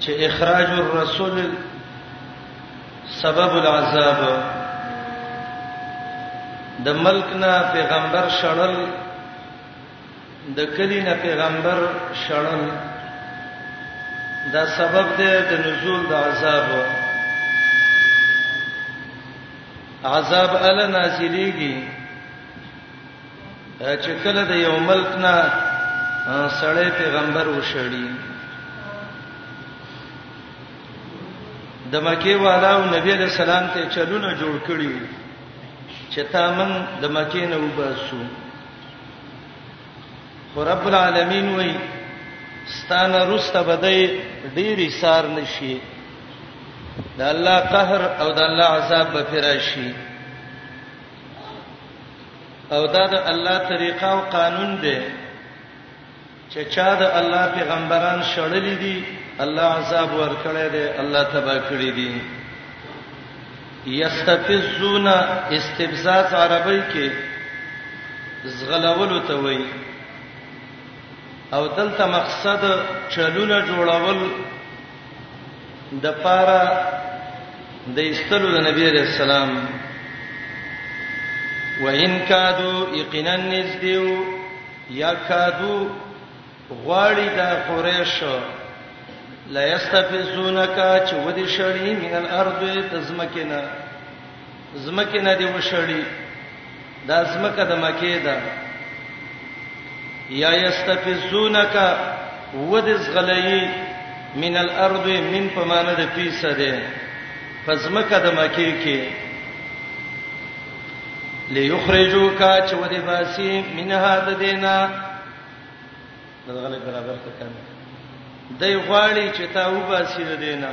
چې اخراج الرسول سبب العذاب د ملک نه پیغمبر شړل د کلی نه پیغمبر شړل دا سبب دی د نزول د عذاب عذاب ال نازلېږي چې کله د یو ملک نه سړی پیغمبر وشړي د مکه والاو نبی علیہ السلام ته چلونه جوړ کړی چې تا من د مکه نه وباسو خو رب العالمین وای ستانه رسته بدای ډیری سار نشي د الله قهر او د الله عذاب به فراشي او دا د الله طریقه او قانون دی چې چا د الله پیغمبران شړلې دي الله عذاب ورکړی دی الله تبا کړی دی یستفزون استفزاز عربی کې زغلول ته وایي او دلته مقصد چلونه جوړول د پاره د استلو د نبی عليه السلام وان کادو یقینا نزدیو یا کادو غواړي د قریش لا یستفزونک چې ودی شړی من الارض تزمکنا زمکه نه دی وشړی دا زمکه د مکه ده یا یستفزونک ودز غلئی من الارض من پمانه د پیسه ده فزمکه د مکه کې ليخرجوک چې ودی باسی منها د دینا دغه برابر ته کنه دای غواړي چې تا وباسي د دینا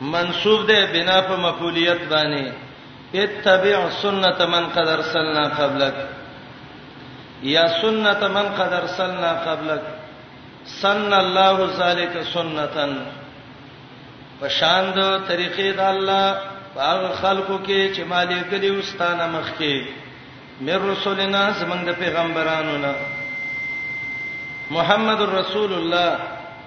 منصوب ده بنا په مفعولیت باندې اتبع سنت من قد ارسلنا قبلک یا سنت من قد ارسلنا قبلک سن الله ذالک سنتن پشاند طریقې د الله هغه خلکو کې چې مالې کلی واستانه مخ کې مر رسولنا زمنګ د پیغمبرانو نه محمد رسول الله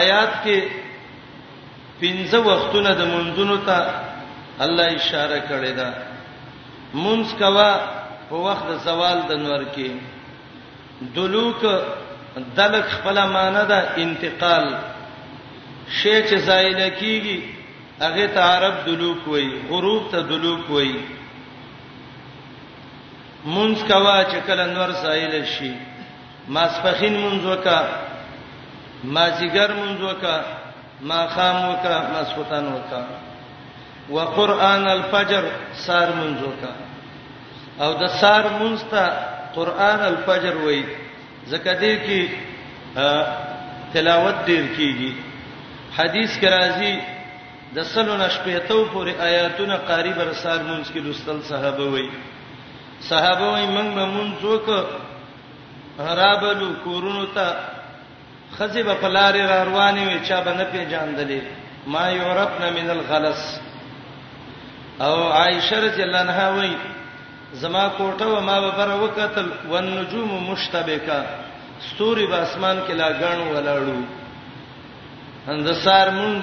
آیات کې پنځه وختونه د منځونو ته الله اشاره کړې ده منځ کوا په وخت د زوال د نور کې دلوک دلک خپل معنی ده انتقال شی چې زایل کیږي هغه ته عرب دلوک وای غروب ته دلوک وای منځ کوا چې کله نور زایل شي ماسپښین مونږ وکا مازیګر مونږ وکا ماخام وکا ماسوتان وکا وقران الفجر سار مونږ وکا او د سار مونږ ته قران الفجر وای زکه دې کې تلاوت ډیر کیږي حدیث کې راځي د سلو نشپېتو پورې آیاتونه قاری بر سار مونږ کې لوستل صحابه وای صحابه وای موږ به مونږ وکړو رابلو کورونو ته خزی به پلار را روانې وي چا به نه پیژاندلې ما یورپنا من الغلس او عائشه رضی الله عنها وایي زما کوټه و ما به بر وکتل والنجوم مشتبکه ستوري په اسمان کې لا غاڼو ولاړو اند سار مون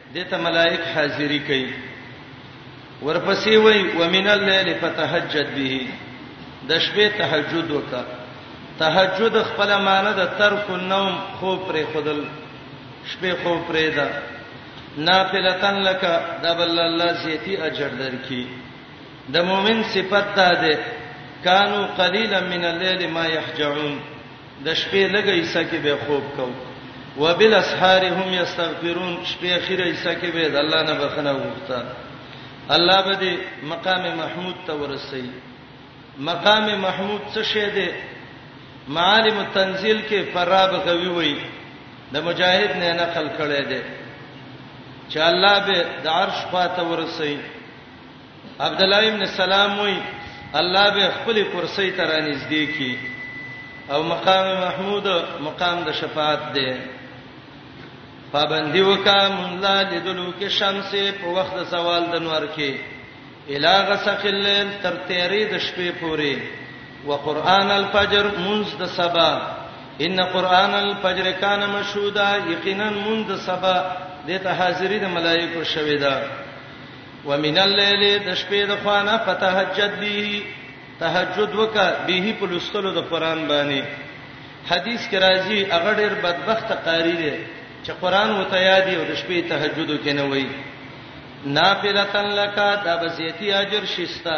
دته ملائک حاضری کوي ورپسې وای ومن الليل فتهجد به د شپې تهجد وکړه تهجد خپل معنی د ترک النوم خو پرې خدل شپې خو پرې ده نافلتن لك دبل الله زيتي اجر درکې د مؤمن صفت ده کانو قليلا من الليل ما يحجعون د شپې لږه حصه کې به خوب کو وبالاسحار هم یستغفرون شپې اخیره حصہ کې به د الله نه بخنه وغوښته الله به دې مقام محمود ته ورسي مقام محمود څه شه دې معالم التنزيل کې فراب غوي وي د مجاهد نه نقل کړي دي چې الله به د عرش خواته ورسي عبد الله ابن سلام وی الله به خپل کرسی ته رانږدې کی او مقام محمود مقام د شفاعت دی پابندی وکا مونږ لا لیدلو کې شمس په وخت د سوال د نور کې الا غسق الليل تر تیری د شپې پورې وقران الفجر منذ د سبا ان قران الفجر کان مشهودا یقینا منذ سبا د ته حاضری د ملائکه شویدا ومن الليل د شپې د خوانه فتهجد به تهجد وکا به په لستلو د قران باندې حدیث کې راځي هغه ډېر بدبخت قاری دی چې قران وته یادي او د شپې تهجد کې نه وای نافلتن لک دا بزیتی اجر شستا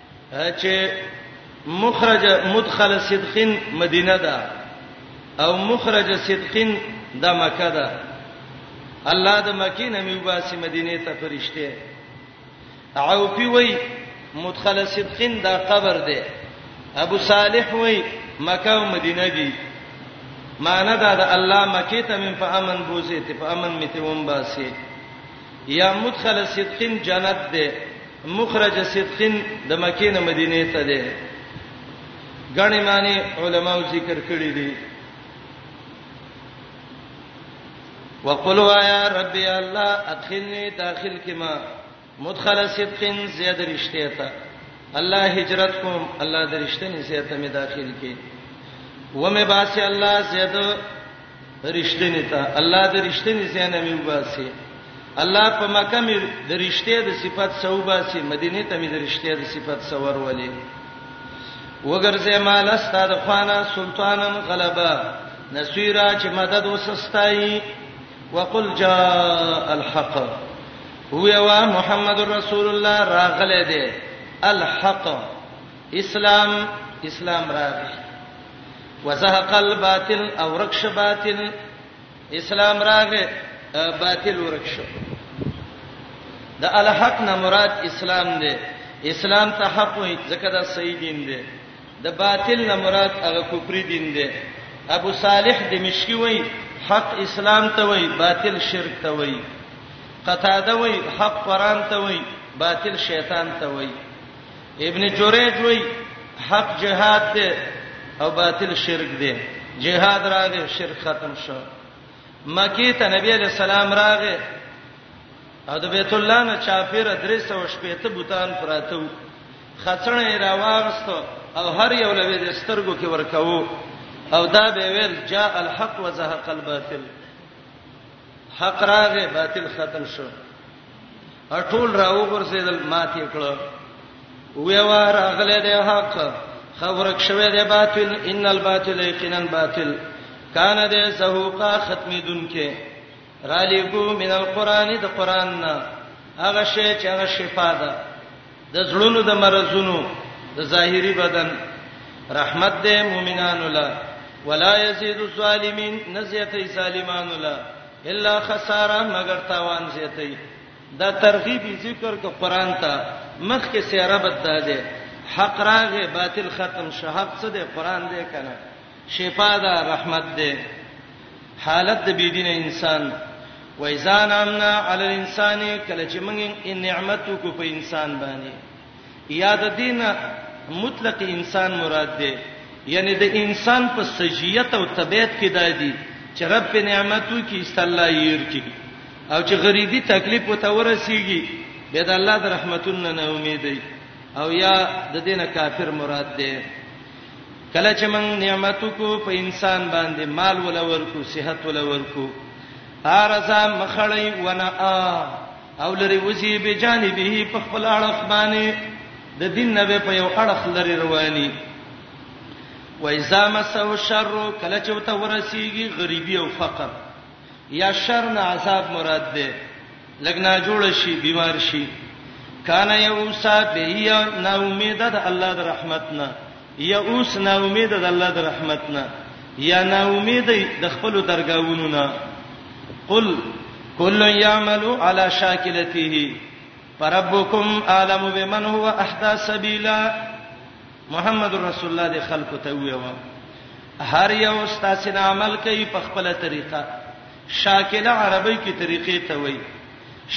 چې مخرج مدخل صدقین مدینه ده او مخرج صدقین د مکه ده الله د مکې نه میوباسي مدینه ته فرشته او پی وای مدخل صدقین دا قبر ده ابو صالح وای مکه او مدینه دي معنی دا د الله مکه ته من په امن بوزي ته په امن میته ومباسي یا مدخل صدقین جنت ده مخرج صدقین د مکې نه مدینه ته ده غنی معنی علماو ذکر کړی دي وقل وایا ربی الله ادخلنی داخل کما مدخل صدقین زیاد رشته تا الله هجرت کوم الله درشتنی زیاته می داخل کی و می باسی الله زیاد رښتینی ته الله د رښتینی زینه مې وباسي الله په مکه مې د رښتیا د صفات سو وباسي مدینه ته مې د رښتیا د صفات سور ولې وګرځه مال استاد خوانا سلطانن غلبا نسیرا چې مدد وسستای وقل جاء الحق هو وا محمد رسول الله راغله دې الحق اسلام اسلام راغی وزهق الباطل او رکش باطل اسلام راغه باطل ورکش د الحق نه مراد اسلام دی اسلام ته حق وي ځکه دا صحیح دین دی د باطل نه مراد هغه کفر دین دی ابو صالح دمشقي وای حق اسلام ته وای باطل شرک ته وای قتاده وای حق قران ته وای باطل شیطان ته وای ابن جریج وای حق جهاد دی او باطل شرک دی جهاد راغی شرک ختم شو مکی ته نبی علیہ السلام راغی او د بیت الله نه چافیر درسه او شپېته بوتان پراته وو خڅنه یې راوغستو او هر یو لوي د سترګو کې ورکاو او دا به ویل جاء الحق وزهق الباطل حق راغې باطل ختم شو ټول راو ورسېدل ماتې کړو وې وار اغله دې حق خبرک شوه دې باطل ان الباطل یقینا باطل کان دې سهوقا ختمې دن کې را لګو من القران د قران نه هغه شی چې هغه شفا ده د زړونو د مرزونو د ظاهری بدن رحمت دې مؤمنانو لا ولا یزيد الظالمین نزیتې سالمانو لا الا خساره مگر تاوان زیتې دا ترغیب ذکر ک قران ته مخ کې سیاره بد ده حق راغه باطل ختم شهاب څه ده قران دې کنه شفا ده رحمت ده حالت د بی دینه انسان وایزا نامنا علی الانسان کله چې موږ نعمت کو په انسان باندې یا د دینه مطلق انسان مراد ده یعنی د انسان په سجیت او طبیعت کې دادی چې رب په نعمتو کې استلا ییر کی او چې غریبي تکلیف وته ورسیږي به د الله د رحمتونو نه امید او یا د دینه کافر مراد ده کله چې موږ نعمت کو په انسان باندې مال ولا ورکو صحت ولا ورکو ارزا مخړی ونا او لري وزي به جانبه په خپل اړه باندې د دین نه په یو اړخ لري رواني و اذا مسو شر کله چې وته ورسیږي غریبي او فقر یا شر نه عذاب مراد ده لګ نا جوړ شي بیمار شي کان یوسا بیا نا امید ده الله د رحمت نه یا اوس نا امید ده الله د رحمت نه یا نا امید د خپل درگاونو نه قل کل یعمل علی شاکلته فربکم عالم بمن هو احدا سبیلا محمد رسول الله د خلکو ته ویو هر یو استاد سره عمل کوي په خپل طریقه شاکله عربی کی طریقې ته وای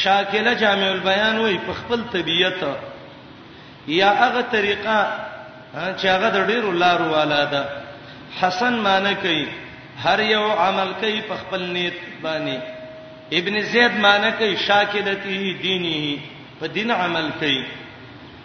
شاکله جامع البیان وای په خپل طبیعت یا هغه طریقه چې هغه د ډیرو لارو والا ده حسن معنی کوي هر یو عمل کوي په خپل نیت باندې ابن زید معنی کوي شاکلته دینه په دین عمل کوي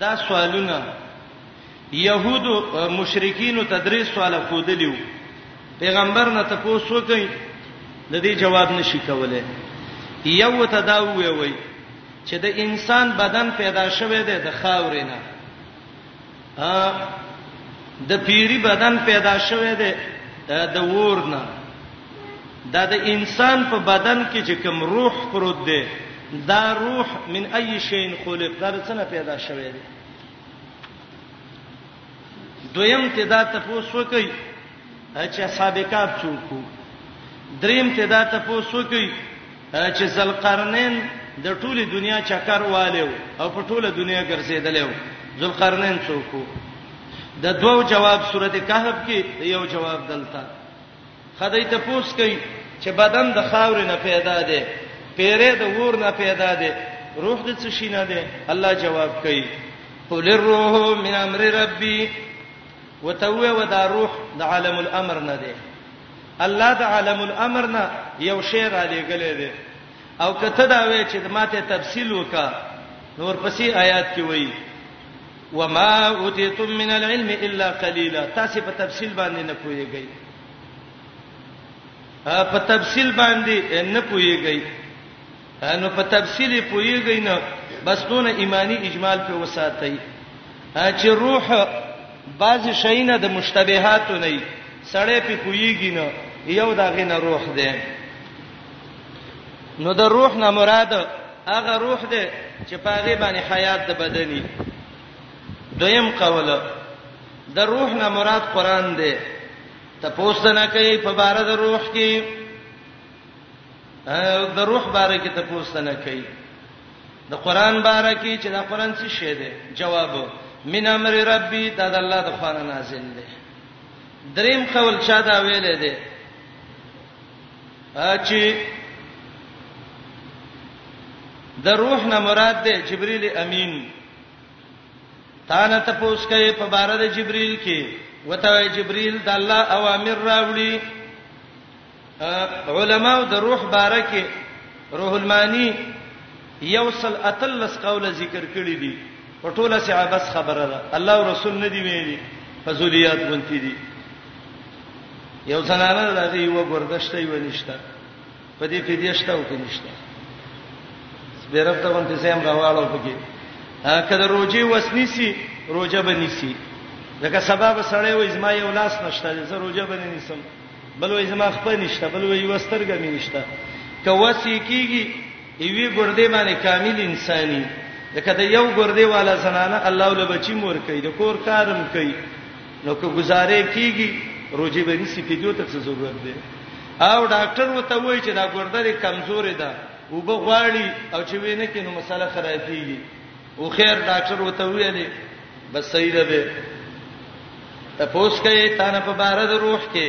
دا سوالونه يهودو مشرکینو ته درې سواله خودلیو پیغمبر نه تاسو وکړي د دې جواب نشي کولای یو ته دا وی وی چې د انسان بدن پیدا شوه دی د خاورې نه د پیری بدن پیدا شوه دی د ور نه دا د انسان په بدن کې چې کوم روح پروت دی دا روح من ای شین خلق دا څنګه پیدا شوی دی دویم ته دا تاسو کوي چې سابقاب څوک دریم ته دا تاسو کوي چې ذلقرنین د ټوله دنیا چکر والو او په ټوله دنیا ګرځیدلو ذلقرنین څوک د دوو جواب سورته کهف کې یو جواب دلته خدای تپوس کوي چې بدن د خاورې نه پیدا دی پیره د ور نه پیدا دی روح د څه شي نه دی الله جواب کوي قل الروح من امر ربي وتوه ودا روح د عالم الامر نه دی الله د عالم الامر نه یو شی را لګلې دی او کته دا وی چې ماته تفصیل وکا نور پسې آیات کې وایي وما اوتیتم من العلم الا قليلا تاسو په تفصیل باندې نه پوهیږئ په تفصیل باندې نه پوهیږئ نو په تفصیل پوهیږئ نه بس دونه ایمانی اجمال په وساتئ چې روح بعض شینه د مشتبهات نه سړې په پوهیږي نه یو داغه نه روح ده نو د روح نه مراد هغه روح ده چې پاغه باندې حیات د بدني دویم قول د روح نه مراد قران ده ته پوښتنه کوي په بار د روح کې د روح باره کې ته پوښتنه کوي د قران باره کې چې دا قران څه شی دی جواب من امر ربي دا د الله د خوانه نازل دی دریم قول چا دا ویلې دی چې د روح نه مراد ده جبريل امين تا نه تاسو کوي په بار د جبريل کې وته جبريل د الله اوامر راوړي علماء د روح باره کې روح المانی یو سل اتلس قوله ذکر کړی دی په ټوله سي عبس خبره ده الله او رسول نه دی ویلي فزولیات ونتی دي یو زنانه دغه یو ګردشته یو نشته په دې کې دې شته او کې نشته سپیرته باندې زم راواله پکې کله روزي وسنی سي روزه بنی سي لکه سبب سړی و ازما یو لاس نشته زه روزه بنی نسم بل و ازما خپل نشته بل و یو سترګه مې نشته که وسی کیږي یوې ګردې باندې کامل انساني لکه د یو ګردې والا زنانه الله ول بچی مور کوي د کور کارم کوي نو که گزارې کیږي روجي به نسی پیډیو ته څه ضرورت دی او ډاکټر وته وایي چې دا ګرده لري کمزورې ده او به غواړي او چې وینه کې نو مسله خرابېږي او خیر ډاکټر وته ویلې بس صحیح ده به تاسو کوي تانه په بار د روح کې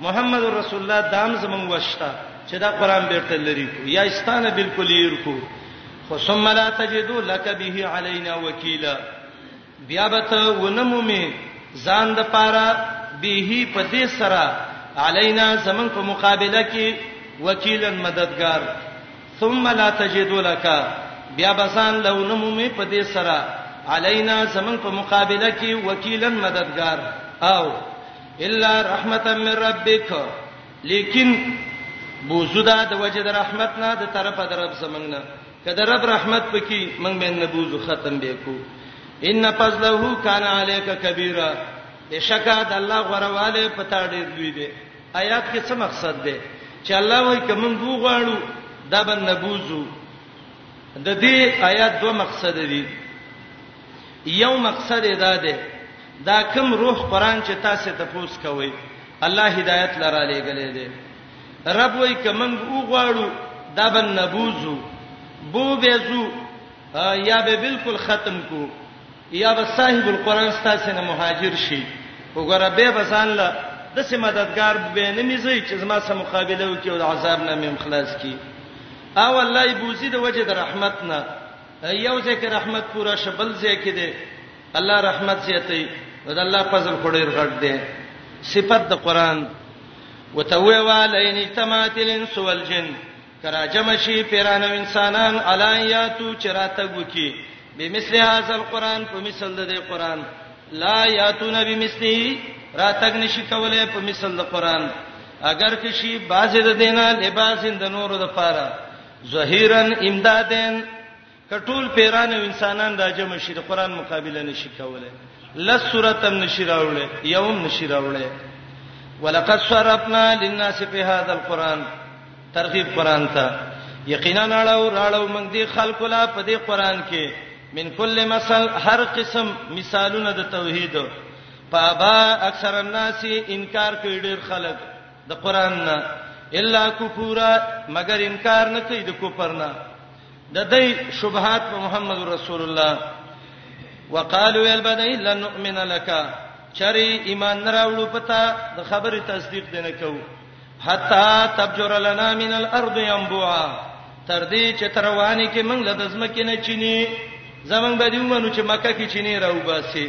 محمد رسول الله دام زمون وشتا چې دا قران بیرته لري کو یا استانه بالکل یې کو خو ثم لا تجدو لك به علينا وکیلا بیا به ته ونمومي ځان د پاره به په دې سره علينا زمون په مقابله کې وکیلا مددگار ثم لا تجدو لك بیا به ځان لو نمومي په دې سره علينا زمون په مقابله کې وکیلا مددگار او الا رحمتا من ربک لیکن بوزو دا د وجه د رحمت نه د طرفه د رب زمنګ نه کله رب رحمت پکې موږ به نه بوزو ختم به کو ان فضله کان علیک کبیره بشکا د الله غرواله پتا ډیر لوی دی آیات کې څه مقصد دی چې الله وایي کوم بو غواړو دا به نه بوزو د دې آیات دوه مقصد دي یو مقصد یې دا دی، دا کوم روح قرآن چې تاسې تپوس کوئ، الله هدایت له رالېږلی دی. رب وایي، که موږ وغواړو، دا به نبوځو، بو به ځو، یا به بالکل ختم کړو، یا به صاحب القرآن ستاسې نه مهاجر شي، وګوره بیا به ځان له داسې مددګار به نه میځئ چې زما سره مقابله وکړي او د عذاب نه مې هم خلاص کړي. او الله یې بوځي د وجې د رحمت نه. یو ځای کې رحمت پورا شبل ځای کې دی الله رحمت زیاتې د الله فضل خړیر غټ دی صفت د قران وتوي والین تمات الانس والجن کرا جمع شي پیران او انسانان علایاتو چرته وکي بمثل هذا القران په مثل د دې قران لا یاتون بمثله راتګ نشي کولای په مثل د قران اگر کشي باز د دینه لباس د نور د پاره ظهیرا امدادن کټول پیران او انسانان راجم شي د قران مقابله نشي کوله لس سورته نشي راوړل یوم نشي راوړل ولقد صرفنا للناس في هذا القران ترغیب قران ته یقینا اړو راړو موږ دي خلکو لا په دې قران کې من کل مثل هر قسم مثالونه د توحید پابا اکثر الناس انکار کوي ډیر خلک د قران نه الا کفورا مگر انکار نه کوي د کفر نه د دې شبهات په محمد رسول الله وقالو البدای لن نؤمن لك چری ایمان نه راوړو پتا د خبره تصدیق دینه کو حتا تبجر لنا من الارض ينبوعا تر دې چې تروانی کې موږ له دزمکې نه چینی زمنګ به دیو منو چې مکه کې چینی راو باسي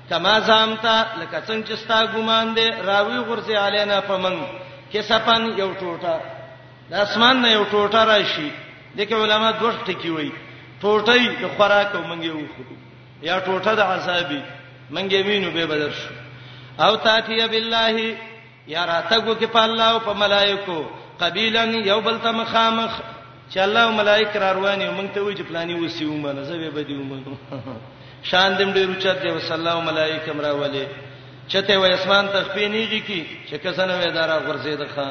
کما زامتا لکه څنګه چې ستا ګمان دی راوی غرزه علینا پمن کې سپن یو ټوټه د اسمان نه یو ټوټه راشي دغه علما دوه ټکی وای ټوټه د خوراک او منګي وخو یا ټوټه د عذابي منګي وینو به بدر شو او تاتیه بالله یا راتګ وکړي په الله او په ملائکو قبیلا یو بل ته مخامخ چې الله او ملائک را روان یو مونږ ته وی چې پلاني وسی ومنه زه به بدی ومنو شان دې ډېر چت دی وصلی الله ملائک امر ولې چته و اسمان تخپینیږي کی چې کسنه وې دارا غرزید ښا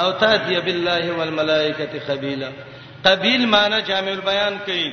او تاتیه بالله والملائکه قبیلا قبیل معنی جامع البیان کوي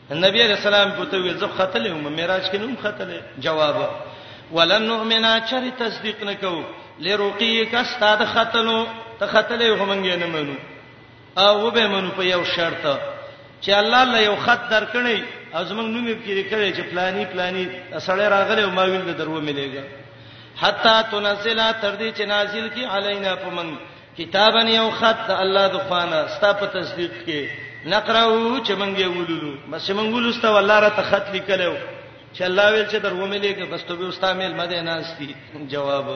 نبی علیہ السلام په تو ویل زه خطلې هم معراج کې نوم خطلې جواب ولن نؤمنا چر تصدیق نکو لرقیک استاد خطلو ته خطلې همنګې نه منو او وبه منو په یو شرط چې الله له یو خط درکړي او زمنګ نوم یې کړی کړي چې پلاني پلاني سړی راغلی او ما ویل درو مليګا حتا تنزل تر دې چې نازل کی علینا پمن کتابا یو خط د الله د خوانه ستا په تصدیق کې نقراو چې مونږ یې ولولو بس مونږ ولسته والله را ته خط لیکلو چې الله ویل چې درو مې لیکه بس ته به استا مې مده ناشتي جواب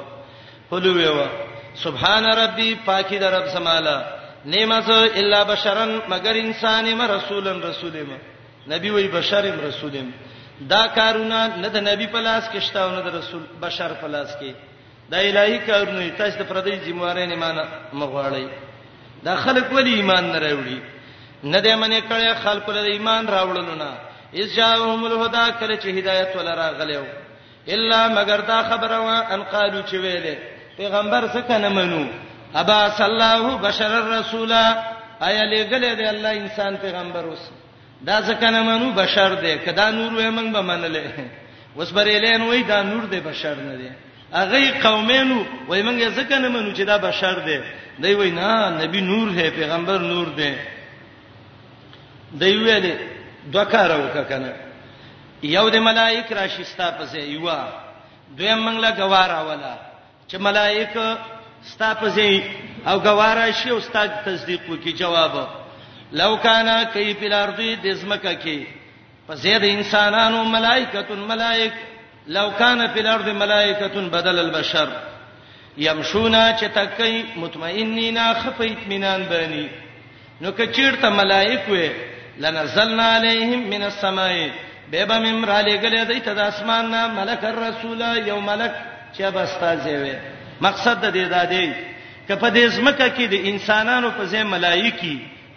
هلو ویوا سبحان ربي پاکي در رب سمالا نیمه سو الا بشرن مگر انسان ما رسولن رسولم نبی وای بشرم رسولم دا کارونه نه د نبی په لاس کې شته او نه د رسول بشر په لاس کې دا الهي کارونه دي تاسو ته پردي ذمہواري نه مان مغواړي دا خلک ولی ایمان نه راوړي نه دې منې کړي خلق له ایمان راوړلو نه اجاهم الهدى کله چې هدایت ولا راغلو الا مگر دا خبره وا ان قالو چې ویلې پیغمبر څه کنه منو ابا صلی الله بشر الرسول ایا لګلې دې الله انسان پیغمبر اوس دا ځکه نه منو بشر دی کدا نور وې موږ به منلې اوس بریلین وې دا نور دی بشر نه دی هغه قومینو وې موږ ځکه نه منو چې دا بشر دی دی وې نه نبی نور دی پیغمبر نور دی دی وې دی دوه کار وکړه یو د ملائک راشي ستا پسې یو دویم موږ لا گوارا ولا چې ملائکه ستا په ځای او ګواره شي او ستا تصدیق وکي جواب لو کانا کای په الارض د زمکه کې په زید انسانانو ملائکه ملائک لو کان په الارض ملائکه بدل البشر یمشونا چې تکي مطمئنینا خفیت مینان بانی نو که چیرته ملائک وې لنزلنا علیهم من السماء به به مم را لګلې دای ته د اسمان نه ملک الرسول یو ملک چې بستازې وې مقصد د دې دا دی کپه دې زمکه کې د انسانانو په ځای ملایکی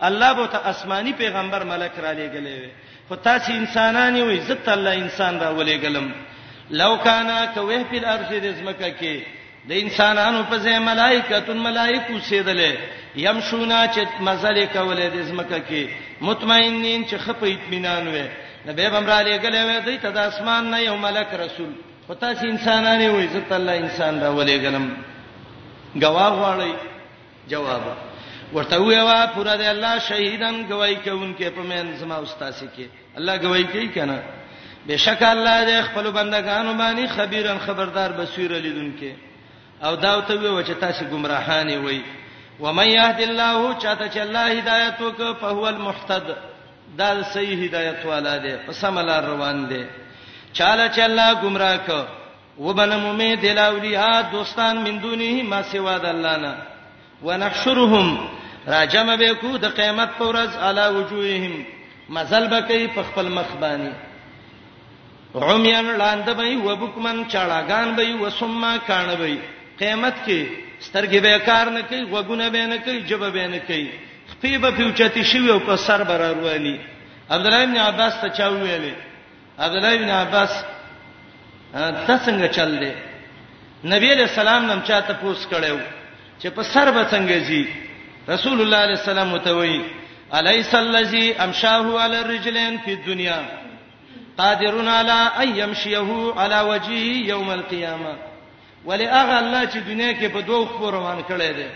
الله بو ته آسماني پیغمبر ملک را لېګلې وي خو تاسو انسانان یوئ زه ته الله انسان راولېږلم لو کانا کوه په الارض د زمکه کې د انسانانو په ځای ملائکتون ملائکو سیدلې یمشونا چې مزل کولې د زمکه کې مطمئنین چې خپه اطمینان وې نبی بمرا لېږلې وې دوی ته د اسمان نه یو ملک رسول خو تاسو انسانان یوئ زه ته الله انسان راولېږلم گواه غواړئ جواب ورته ویوا پورا دی الله شهیدان گواہی کوونکې په مین زما استاد کې الله گواہی کوي کنه بشک الله دې خپل بندگانو باندې خبيرن خبردار بصیر لیدونکې او دا ته وی چې تاسو گمراهانی وای و من يهد الله چاته چې الله هدایت وک په هو المحتد دا صحیح هدایت والا دی په سملار روان دی چاله چې الله گمراه ک وبنه مومې د لاولیا دوستان من دونه ما سوا د الله نه ونحشرهم راجم به کو د قیامت پر ورځ علا وجوههم مزل بکې په خپل مخ باندې عميان لاند به وبکمن چاړاګان به وسما کان به قیامت کې سترګې به کار نه کوي وګونه به نه کوي جب به نه کوي خپې به پیوچتی شي او په سر بر ورواني عبد الله بن عباس ته چا ویلې عبد الله ابن عباس دا څنګه چل دی نبی علیہ السلام نن چاته پوس کړو چې په سر به څنګه زی رسول الله علیه السلام متوي الیس الذی امشاه علی الرجلین فی الدنیا قادرون علی ان یمشیه علی وجهه یوم القیامه ولی هغه الله چې دنیا کې په دوه خو روان کړي دي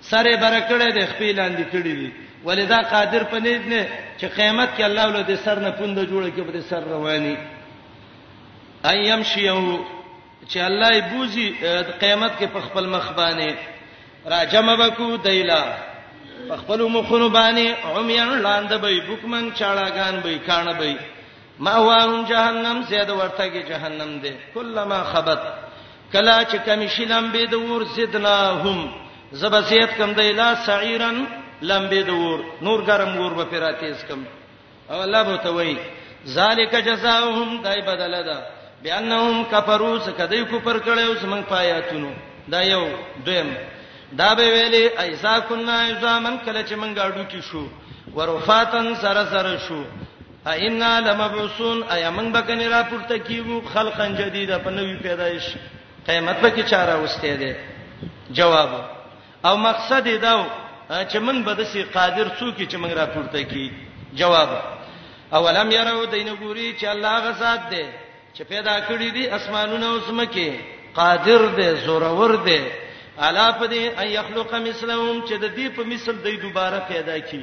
سر یې بره کړی دی، خپې یې لاندې کړې دي، ولې دا قادر په نیت نه چې قیامت کې الله له دې سر نه پونده جوړه کړي، په دې سر رواني. ان یمشیه چې الله یې بوزي قیامت کې په خپل مخ باندې راجمه وکړو دیلا په خپل مخونو باندې عمیان لاند به بوکمن چاړاګان به کانه به ما وان جهنم زید ورته کې جهنم ده کله ما خبت کله چې کمی شي لمبې د ور زدناهم زب زید کم دی لا سعیرن لمبې د ور نور ګرم ور به پیرا تیز کم او الله به توي ذالک جزاؤهم دای بدل ده بانهم کفروا سکدی کو پر کړه اوس من پایاتونو دا یو دویم دا به ویلي ایسا کنا ایزامن کله چې من گاډو کې شو ورفاتن سره سره شو ائنا لمبعوثون ایا موږ به کني راپورته کیږو خلقا جدیدا په نوې پیدایش قیامت به کې چاره واستې ده جواب او مقصد دا و چې موږ به د سي قادر څوک چې موږ راپورته کی جواب اولم يرو دین ګوري چې الله غزاد ده چې پیدا کړی دي اسمانونه او سمکه قادر ده زورور ده الا پدې ان يخلق مثلهم چې د دې په مثل دی دوباره پیدا کی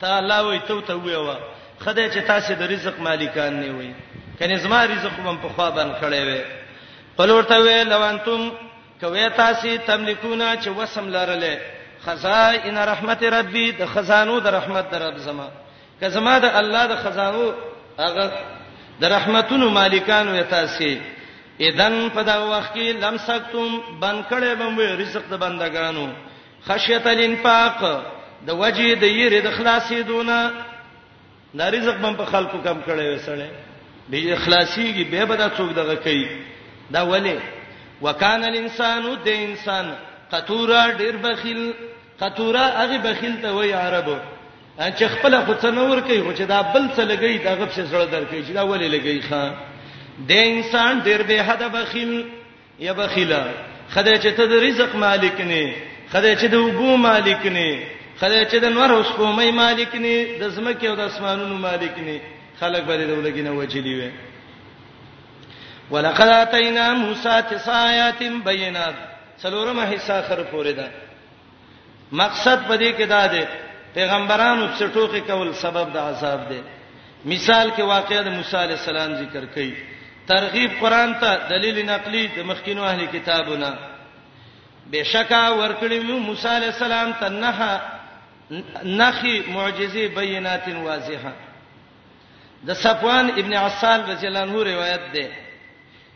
ته الله وای تو ته وی وا خدای چې تاسو د رزق مالکان نه وي کني زما رزق هم په خوا باندې کړی وي پلورته وی لوانتم کوي تاسو تملکونه چې وسم لرلې خزائن رحمت ربي د خزانو د رحمت در رب زما که زما د الله د خزانو هغه د رحمتونو مالکان وي تاسو اذن په دا وخت کې لمسکتم بن کړي بم رزق د بندگانو خشیت الانفاق د وجه د یری د خلاصې دونه د رزق بم په خلکو کم کړي وسړي به اخلاصيږي به به دا څوک دغه کوي دا ولی وکانه الانسان د انسان قطورا ډیر بخیل قطورا هغه بخیل ته وای عربو چې خپل خو څه نور کوي خو چې دا بل څه لګي دا غب څه سره درکې چې دا ولی لګي خان د انسان ډیر به حد بخیل یا بخیلا خدای چې ته د رزق مالک نه خدای چې د وبو مالک نه خدای چې د نور اوس کومې مالک نه د زمکه او د اسمانونو مالک نه خلک به د ولګینه وجلی وي ولقد اتینا موسی تسع آیات بینات څلورمه حصہ خر پورې ده مقصد په دې کې دا دی پیغمبرانو څخه ټوکی کول سبب د عذاب دی مثال کې واقعې د موسی علی السلام ذکر کړي ترغیب قران ته دلیل نقلی د مخکینو اهل کتابونه بشکا ورکړی موسی علی السلام ته نه نخي معجزه بینات واضحه د صفوان ابن عسال رضی الله عنه روایت ده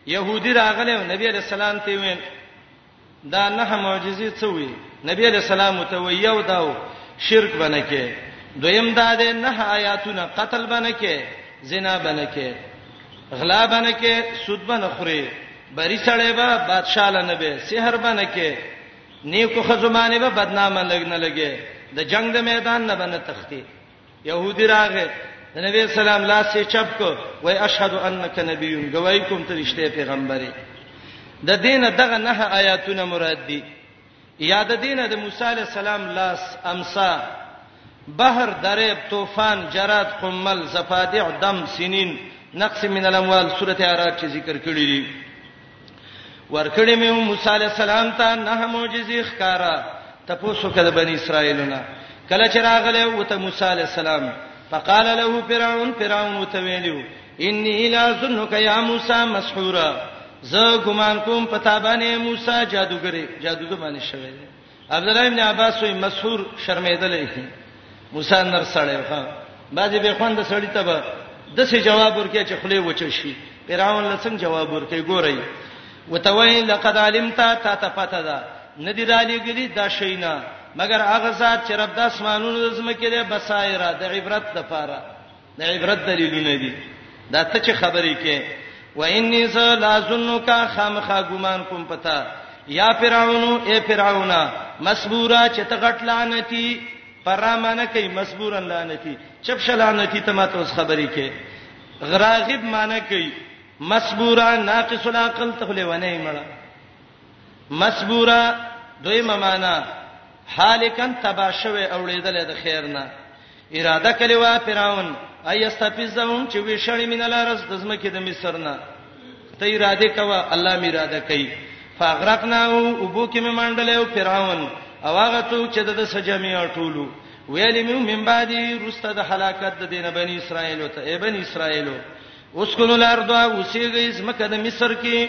يهودي راغله نبی علیہ السلام ته وین دا نه معجزې څه وي نبی علیہ السلام ته وی یو داو شرک بنکه دویم دا ده نه آیاتونه قتل بنکه زنا بنکه غلا بنکه سود بنخوري بری سړی به بادشاہ لنه به سحر بنکه نیکو خزمانه به بدنامه لګنه لګي د جنگ د میدان نه بنه تختی يهودي راغې د نبی سلام لاس یې چپ کو وای اشهد انک نبی گواہی کوم ته رښتیا پیغمبري د دینه دغه نه آیاتونه مراد دي یا د دینه د موسی علی السلام لاس امسا بحر دریب طوفان جراد قمل زفادع دم سنین نقص من الاموال سوره اعراف چې ذکر کړی دي ورکړې مې موسی علی السلام ته نه معجزې ښکارا تاسو کده بنی اسرائیلونه کله چې راغله او ته موسی علی السلام فقال له فرعون فرعون وتویلو انی لا ظنک یا موسی مسحورا زه ګمان کوم پتا باندې موسی جادوګری جادوګر باندې شوی عبدالله ابن عباس وی مسحور شرمېدلې شي موسی نر سړی ښا بعضی به خوند سړی ته به د څه جواب ورکړي چې خله وچ شي پیراون لسنګ جواب ورکړي ګورئ وتوی لقد علمت تا ته پته ده ندی را لګلی دا شینا مګر هغه ذات چې رب د اسمانونو د زمکه ده بصایره د عبرت لپاره د عبرت دلیلونه دي دا ته چې خبرې کې و انی ز لا ظنک خامخا ګمان کوم پتا یا فرعون اے فرعون مسبورا چې ته غټ لعنتی پرامانه کوي مسبورا لعنتی چپ شلعنتی ته ماته اوس خبرې کې غراغب معنی کوي مسبورا ناقص العقل ته لونه مړه مسبورا دویمه معنا حالکن تبا شوه اوړېدل د خیر نه اراده کړې وا فرعون ايستفزهم چې وشړې مين لارز د زمکه د مصر نه ته اراده کوا الله می اراده کوي فغرقنا او بو کې منډل او فرعون او هغه څوک چې د سجمي ټولو ویلې مې من بعدي رسته د هلاکت د دینه بنی اسرائیل ته ای بنی اسرائیل اوس کول الارض وسیږي زمکه د مصر کې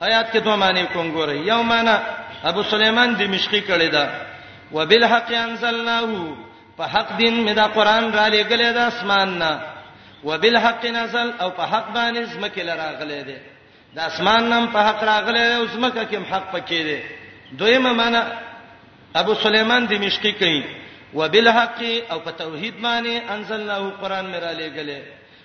آیات کې دوه معنی کوم ګورئ یو معنی ابو سليمان دمشقي کړی دا وبالحق انزلناه په حق دین مې دا قران را لېګلې دا اسمان نه وبالحق نزل او په حق باندې زمکه لراغلې ده د اسمان نام په حق راغلې او زمکه کې حق پکې ده دویمه معنی ابو سليمان دمشقي کوي وبالحق او په توحید باندې انزلناه قران مې را لېګلې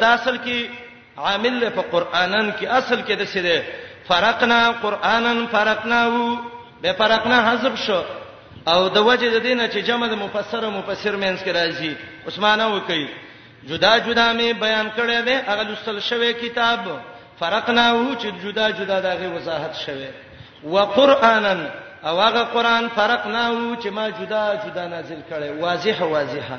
دا اصل کې عامل له په قرانن کې اصل کې د څه ده فرقنا قرانن فرقناه به فرقنا حذف شو او د وجه د دینه چې جمع د مفسر او مفسر مینس کې راځي عثمانه وکي جدا جدا می بیان کړی دی هغه لسل شوی کتاب فرقناه چې جدا جدا دغه وضاحت شوی وقرانن او هغه قران فرقناه چې ما جدا جدا نازل کړي واضح واضحه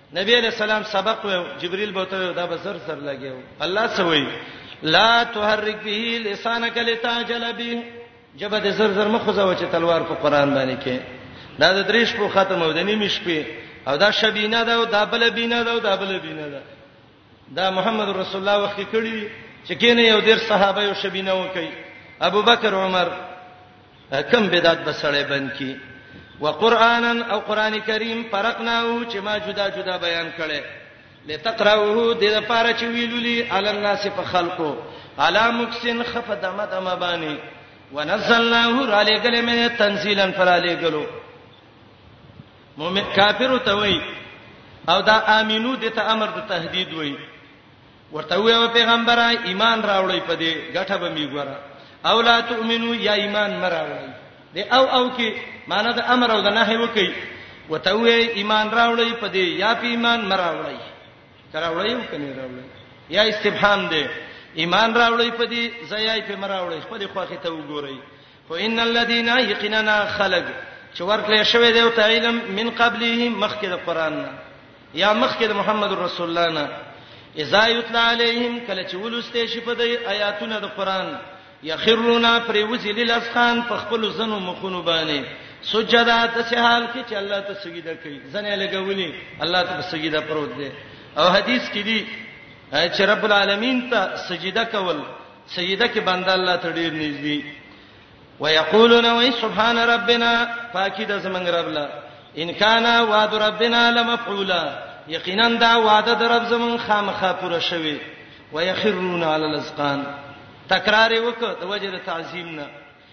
نبی علیہ السلام سبق و جبريل بوته یو دا بسر سر لګیو الله سوي لا تحرك به لسانك لتاجل به جبه د زر زر مخه زو چې تلوار په قران باندې کې دا د دریش په ختم او د نیمه شپې او دا شبینه دا او دا بل بینه دا او دا بل بینه دا دا محمد رسول الله وخت کې کړی دي چې کینه یو ډیر صحابه یو شبینه وکي ابو بکر عمر کم بدعت بسړې بند کی وقرانا او قران کریم فرقناه چې ما جدا جدا بیان کړي لتقراوه د لپاره چې ویلولي علی الناس په خلقو علی مکسن خفدمه دمه باندې ونزلناه را لګلې مې تنزیلا فرا لګلو مؤمن کافر ته وای او دا امینو د ته امر د تهدید وای ورته وای پیغمبره ایمان راوړی په دې غټه به می ګوره او لا تؤمنو یا ایمان مراوړی د او او کې معنی د امر او د نهي وکي وته وای ایمان راوړی په دې یا په ایمان مراوړی تراوړی او کني راوړی یا استفهام دی ایمان راوړی په دې زیای په مراوړی خپل خواخه ته وګورئ فإن الذين يقيننا خلق چې ورکړې شوی دی او تعلم من قبله مخکې د قران نه یا مخکې د محمد رسول الله نه اذا یتلا علیهم کله چې ولسته شي په دې آیاتونه د قران یخرونا پریوزی للاسخان په خپل زنو مخونو باندې سجدا د سهال کې چې الله ته سجده کوي زنه لګولي الله ته سجده پروت دی او حدیث کې دی چې رب العالمین ته سجده کول سجده کې بنده الله ته ډیر نږدې ويقولون وي سبحان ربنا پاکي د زمنګ رب لا ان کان وعد ربنا لمفعولا یقینا دا وعده د رب زمون خامخا پوره شوی ويخرون على الازقان تکرار وکړه د وجه د تعظیم نه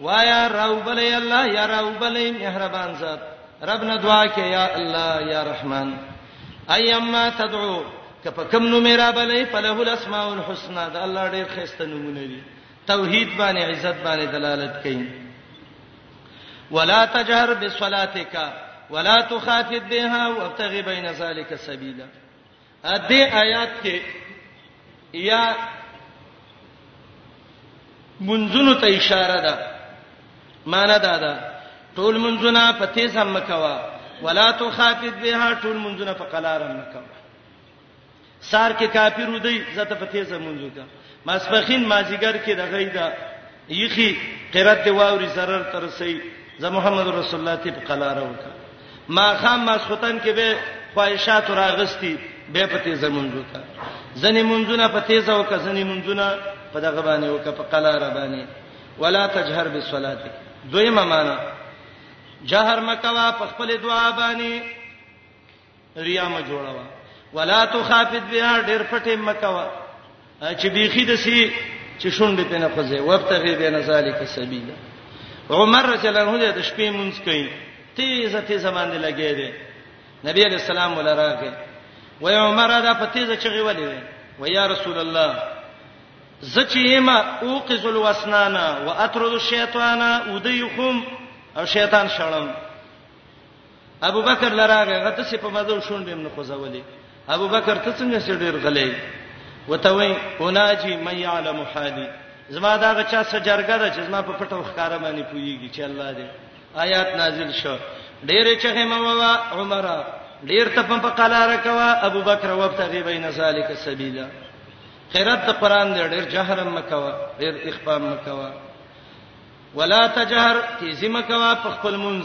وایا راوبلې الله یا راوبلې مهربان ذات ربنا دعا کې یا الله یا رحمان ايما تدعو کپه کم نو میرا بلې فله الاسماء الحسنا دا الله ډېر خسته نمونه دي توحید باندې عزت باندې دلالت کوي ولا تجهر بصلاتک ولا تخافت بها وابتغ بين ذلك سبيلا ا دې آیات کې یا منځونو ته اشاره ده معنا دا ده ټول منځونه په تیز هم مکوا ولا تخافت بها ټول منځونه په قلار هم مکوا سار کې کافر ودی زته په تیز منځو کا ماسپخین مازیګر کې دغې دا یخی قرات دی واوري zarar تر سي ز محمد رسول الله ته په قلار وکړه ما خام ما سوتن کې به خواهشات راغستی به په تیزه منځو کا ځنې منځونه په تیزه وکړه ځنې منځونه په دغه باندې وکړه په قلار باندې ولا تجهر بالصلاه دویمه معنا جهر مکوا په خپل دعا باندې ریا ما جوړوا ولا تخافت بها ډیر پټه مکوا چې بیخی د سی چې شونډې په نه خوځي وبتغي بین ذالک سبیلا عمر رضی الله عنه د شپې مونږ کوي تیزه تیزه باندې لګی دی نبی علیہ السلام ولراغه وای عمر دا په تیزه چغي ولې وای وای یا رسول الله زچیما اوقز الوسنانا واترد الشیطان ودیخم او شیطان شړم ابو بکر لراغه غته سي په مزو شونډې هم نه خوځولې ابو بکر ته څنګه سي ډیر غلې وته وای اوناجی مې يعلم حالي زما دا غچا سجرګه ده چې زما په پټو ښکارا باندې پويږي چې الله دې آیات نازل شو ډېرې چغې موا عمره ډېر ته په قلاره کوا ابو بکر وبتغي بین ذالک سبیلا قرات د قران دې ډېر جهر مکوا ډېر اخفام مکوا ولا تجهر تیزی مکوا په خپل منځ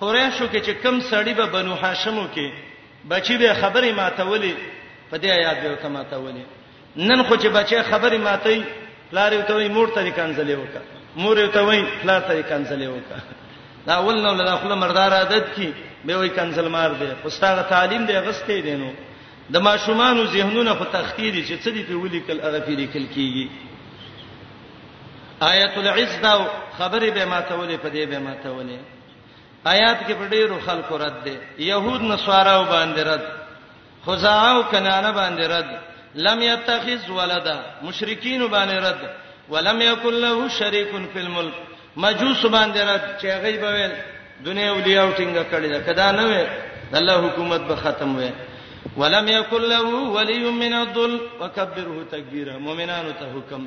قریشو کې چې کم سړی به بنو هاشمو کې بچی به خبرې ماتولې په دې آیات به ته ماتولې نن خو چې بچی خبرې ماتې پلار یو ته وای مور ته کنځلې وکا مور یو ته وای پلار ته کنځلې وکا دا اول نو له خپل مردار عادت کی به وای کنځل مار دی خو ستاره تعلیم دی غستې دی نو د ماشومان ذهنونه خو تختی دي چې څه دي په ولیکل هغه په لیکل کیږي آیت العز دا خبرې به ماتولې په دې به ماتولې آیات کې په ډیرو خلکو رد دي يهود نصارا او باندې رد خزاع او کنانه باندې رد لم يتخذ ولدا مشرکین باندې رد ولم يكن له شريك في الملك مجوس باندې رد چې غیب ویل دنیا اولیاء ټینګه کړی دا کدا نه وي الله حکومت به ختم وي ولم يكن له ولي من الذل وكبره تكبيرا مؤمنانو ته حکم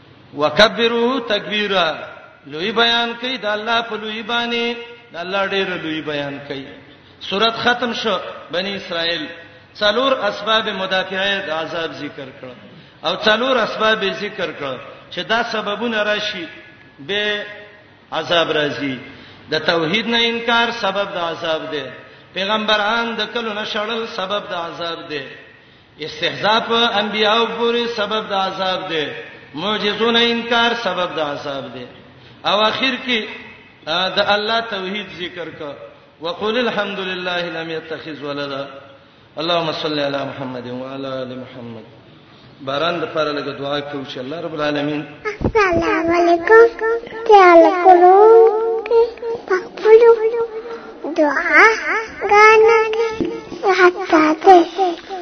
وکبروه تکبیرا لوی بیان کوي د الله په لوی باندې د الله ډیر لوی بیان کوي سورۃ ختم شو بنی اسرائیل څلور اسباب مدافعه د عذاب ذکر کړ او څلور اسباب ذکر کړ چې دا سببونه راشي به عذاب راځي د توحید نه انکار سبب د عذاب دی پیغمبران د کلو نه شړل سبب د عذاب دی استهزاء په انبیاء پورې سبب د عذاب دی معجزو نه انکار سبب د عذاب دی او اخر کې د الله توحید ذکر کا وقول الحمد لله لم يتخذ ولدا اللهم صل على محمد وعلى ال محمد باران د پر لګ دعا کوو چې الله رب العالمین السلام علیکم تعال کولو پخپلو دعا غانګه حتا ته